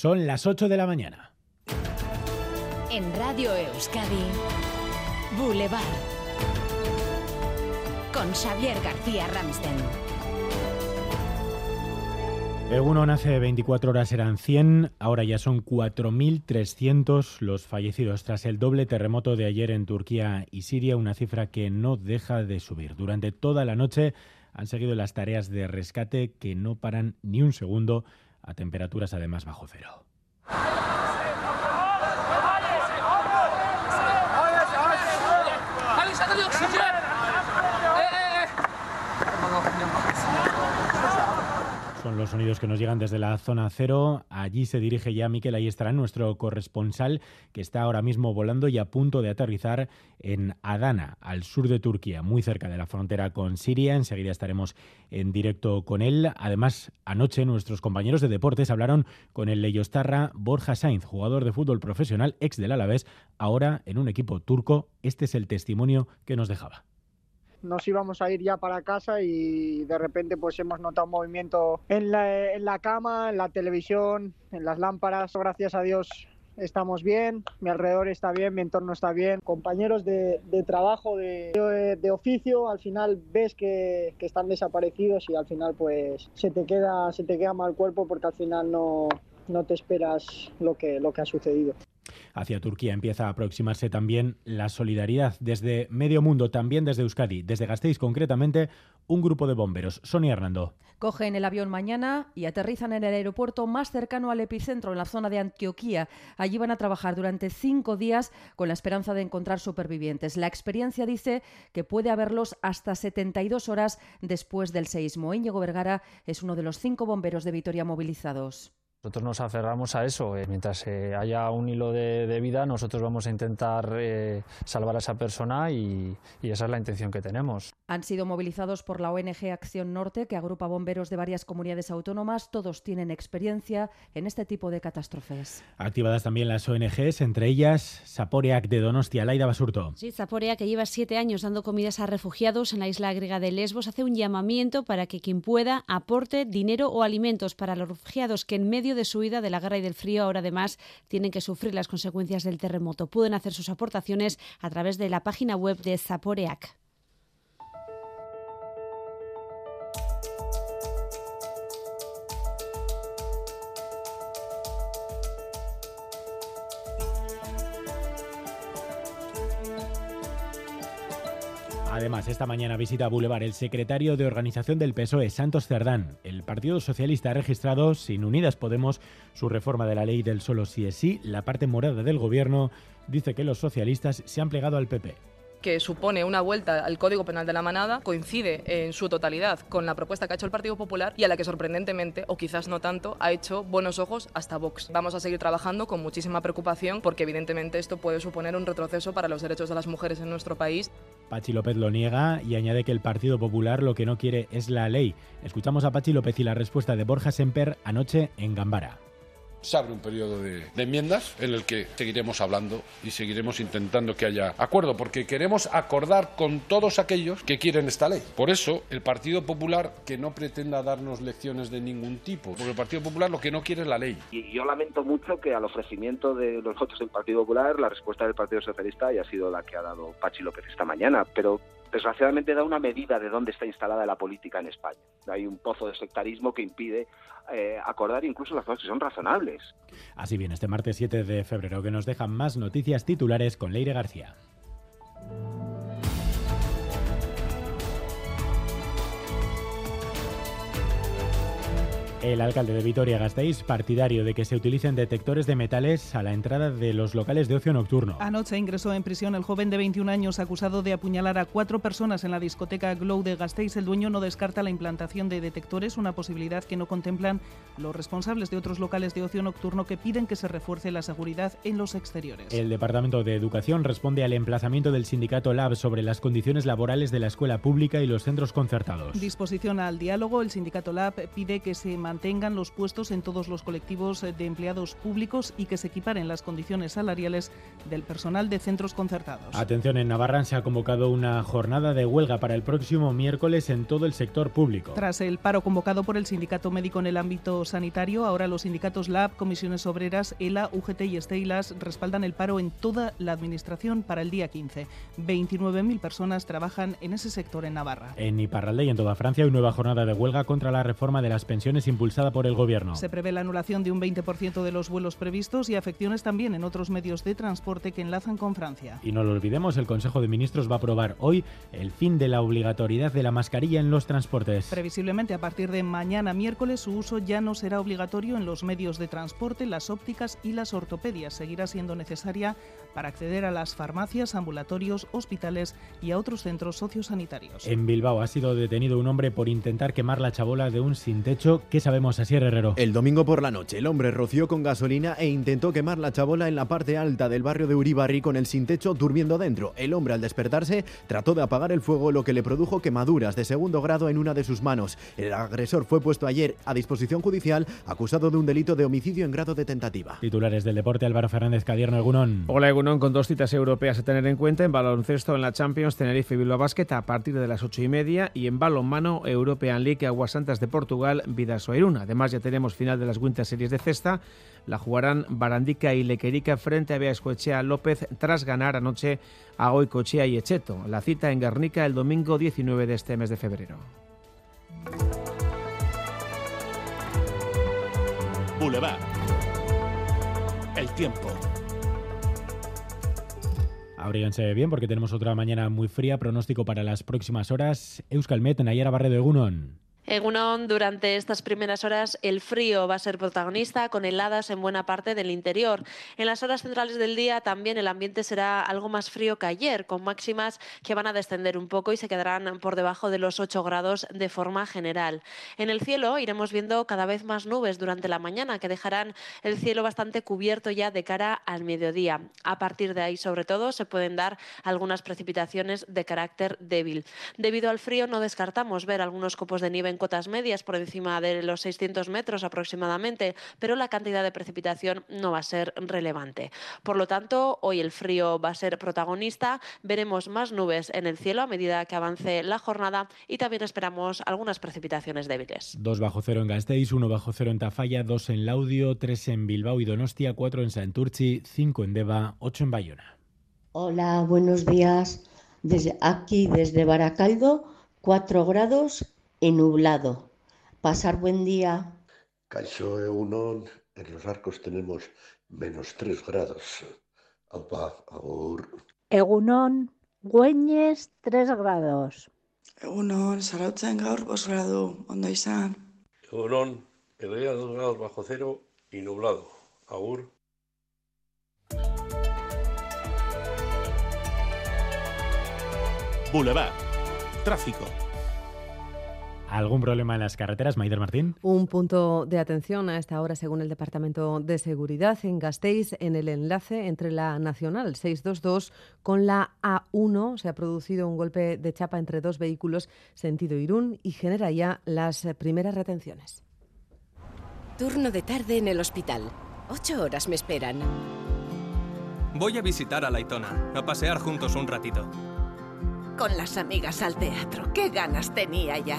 Son las 8 de la mañana. En Radio Euskadi, Boulevard. Con Xavier García Ramsten. Egunon hace 24 horas eran 100, ahora ya son 4.300 los fallecidos tras el doble terremoto de ayer en Turquía y Siria, una cifra que no deja de subir. Durante toda la noche han seguido las tareas de rescate que no paran ni un segundo a temperaturas además bajo cero. Los sonidos que nos llegan desde la zona cero. Allí se dirige ya Miquel ahí estará nuestro corresponsal, que está ahora mismo volando y a punto de aterrizar en Adana, al sur de Turquía, muy cerca de la frontera con Siria. Enseguida estaremos en directo con él. Además, anoche nuestros compañeros de deportes hablaron con el Leyostarra Borja Sainz, jugador de fútbol profesional, ex del Alavés, ahora en un equipo turco. Este es el testimonio que nos dejaba nos íbamos a ir ya para casa y de repente pues hemos notado movimiento en la, en la cama, en la televisión, en las lámparas. Gracias a Dios estamos bien, mi alrededor está bien, mi entorno está bien, compañeros de, de trabajo, de, de, oficio, al final ves que, que, están desaparecidos y al final pues se te queda, se te queda mal cuerpo porque al final no, no te esperas lo que, lo que ha sucedido. Hacia Turquía empieza a aproximarse también la solidaridad desde medio mundo, también desde Euskadi, desde Gasteiz concretamente, un grupo de bomberos. Sonia Hernando. Cogen el avión mañana y aterrizan en el aeropuerto más cercano al epicentro, en la zona de Antioquía. Allí van a trabajar durante cinco días con la esperanza de encontrar supervivientes. La experiencia dice que puede haberlos hasta 72 horas después del seísmo. Íñigo Vergara es uno de los cinco bomberos de Vitoria movilizados. Nosotros nos aferramos a eso. Eh, mientras eh, haya un hilo de, vida, nosotros vamos a intentar eh, salvar a esa persona y, esa es la intención que tenemos. Han sido movilizados por la ONG Acción Norte, que agrupa bomberos de varias comunidades autónomas. Todos tienen experiencia en este tipo de catástrofes. Activadas también las ONGs, entre ellas Saporeac de Donostia, Laida Basurto. Sí, Saporeac, que lleva siete años dando comidas a refugiados en la isla griega de Lesbos, hace un llamamiento para que quien pueda aporte dinero o alimentos para los refugiados que en medio de su huida de la guerra y del frío, ahora además tienen que sufrir las consecuencias del terremoto. Pueden hacer sus aportaciones a través de la página web de Zaporeac. Además, esta mañana visita Boulevard el secretario de organización del PSOE, Santos Cerdán. El Partido Socialista ha registrado, sin Unidas Podemos, su reforma de la ley del solo sí es sí. La parte morada del gobierno dice que los socialistas se han plegado al PP que supone una vuelta al Código Penal de la Manada, coincide en su totalidad con la propuesta que ha hecho el Partido Popular y a la que sorprendentemente, o quizás no tanto, ha hecho buenos ojos hasta Vox. Vamos a seguir trabajando con muchísima preocupación porque evidentemente esto puede suponer un retroceso para los derechos de las mujeres en nuestro país. Pachi López lo niega y añade que el Partido Popular lo que no quiere es la ley. Escuchamos a Pachi López y la respuesta de Borja Semper anoche en Gambara se abre un periodo de, enmiendas en el que seguiremos hablando y seguiremos intentando que haya acuerdo, porque queremos acordar con todos aquellos que quieren esta ley. Por eso, el Partido Popular que no pretenda darnos lecciones de ningún tipo, porque el Partido Popular lo que no quiere es la ley. Y yo lamento mucho que al ofrecimiento de los votos del Partido Popular, la respuesta del Partido Socialista haya sido la que ha dado Pachi López esta mañana, pero desgraciadamente da una medida de dónde está instalada la política en España. Hay un pozo de sectarismo que impide eh, acordar incluso las cosas que son razonables. Así bien, este martes 7 de febrero que nos dejan más noticias titulares con Leire García. El alcalde de Vitoria-Gasteiz, partidario de que se utilicen detectores de metales a la entrada de los locales de ocio nocturno. Anoche ingresó en prisión el joven de 21 años acusado de apuñalar a cuatro personas en la discoteca Glow de Gasteiz. El dueño no descarta la implantación de detectores, una posibilidad que no contemplan los responsables de otros locales de ocio nocturno que piden que se refuerce la seguridad en los exteriores. El Departamento de Educación responde al emplazamiento del sindicato LAB sobre las condiciones laborales de la escuela pública y los centros concertados. Disposición al diálogo, el sindicato LAB pide que se mantenga mantengan los puestos en todos los colectivos de empleados públicos y que se equiparen las condiciones salariales del personal de centros concertados. Atención, en Navarra se ha convocado una jornada de huelga para el próximo miércoles en todo el sector público. Tras el paro convocado por el sindicato médico en el ámbito sanitario, ahora los sindicatos LAB, Comisiones Obreras, ELA, UGT y Estelas respaldan el paro en toda la administración para el día 15. 29.000 personas trabajan en ese sector en Navarra. En Iparralde y en toda Francia hay nueva jornada de huelga contra la reforma de las pensiones impulsada por el gobierno. Se prevé la anulación de un 20% de los vuelos previstos y afecciones también en otros medios de transporte que enlazan con Francia. Y no lo olvidemos, el Consejo de Ministros va a aprobar hoy el fin de la obligatoriedad de la mascarilla en los transportes. Previsiblemente a partir de mañana miércoles su uso ya no será obligatorio en los medios de transporte, las ópticas y las ortopedias. Seguirá siendo necesaria para acceder a las farmacias, ambulatorios, hospitales y a otros centros sociosanitarios. En Bilbao ha sido detenido un hombre por intentar quemar la chabola de un sin techo. ¿Qué sabemos, así Herrero? El domingo por la noche, el hombre roció con gasolina e intentó quemar la chabola en la parte alta del barrio de Uribarri con el sin techo durmiendo dentro. El hombre al despertarse trató de apagar el fuego, lo que le produjo quemaduras de segundo grado en una de sus manos. El agresor fue puesto ayer a disposición judicial acusado de un delito de homicidio en grado de tentativa. Titulares del deporte, Álvaro Fernández Cadierno, Egunón. Hola Egunón, con dos citas europeas a tener en cuenta. En baloncesto en la Champions, Tenerife y Bilbao Basket a partir de las ocho y media. Y en balonmano, European League, Aguasantas de Portugal, Vidaso Además ya tenemos final de las Winter Series de cesta. La jugarán Barandica y Lequerica frente a Bea Escoechea López tras ganar anoche a Goicochea y Echeto. La cita en Guernica el domingo 19 de este mes de febrero. Boulevard. El tiempo. Abríguense bien porque tenemos otra mañana muy fría. Pronóstico para las próximas horas. Euskalmet, Nayara Barredo Egunon. Egunon, durante estas primeras horas el frío va a ser protagonista con heladas en buena parte del interior. En las horas centrales del día también el ambiente será algo más frío que ayer, con máximas que van a descender un poco y se quedarán por debajo de los 8 grados de forma general. En el cielo iremos viendo cada vez más nubes durante la mañana que dejarán el cielo bastante cubierto ya de cara al mediodía. A partir de ahí, sobre todo, se pueden dar algunas precipitaciones de carácter débil. Debido al frío no descartamos ver algunos copos de nieve en cotas medias por encima de los 600 metros aproximadamente, pero la cantidad de precipitación no va a ser relevante. Por lo tanto, hoy el frío va a ser protagonista, veremos más nubes en el cielo a medida que avance la jornada y también esperamos algunas precipitaciones débiles. 2 bajo cero en Gasteiz, 1 bajo cero en Tafalla, 2 en Laudio, 3 en Bilbao y Donostia, 4 en Santurci, 5 en Deva, 8 en Bayona. Hola, buenos días. Desde aquí, desde Baracaldo, 4 grados y nublado. Pasar buen día. Caixo Egunon, en los arcos tenemos menos 3 grados. Aupa, agur. Egunon, Güeñes 3 grados. Egunon, Zarautzen gaur 5 gradu, ondo izan. Egunon, Elea 2 grados bajo cero y nublado. Agur. Boulevard. Tráfico. ¿Algún problema en las carreteras, Maider Martín? Un punto de atención a esta hora, según el Departamento de Seguridad, en Gasteiz, en el enlace entre la Nacional 622 con la A1. Se ha producido un golpe de chapa entre dos vehículos sentido Irún y genera ya las primeras retenciones. Turno de tarde en el hospital. Ocho horas me esperan. Voy a visitar a Laitona, a pasear juntos un ratito. Con las amigas al teatro. ¡Qué ganas tenía ya!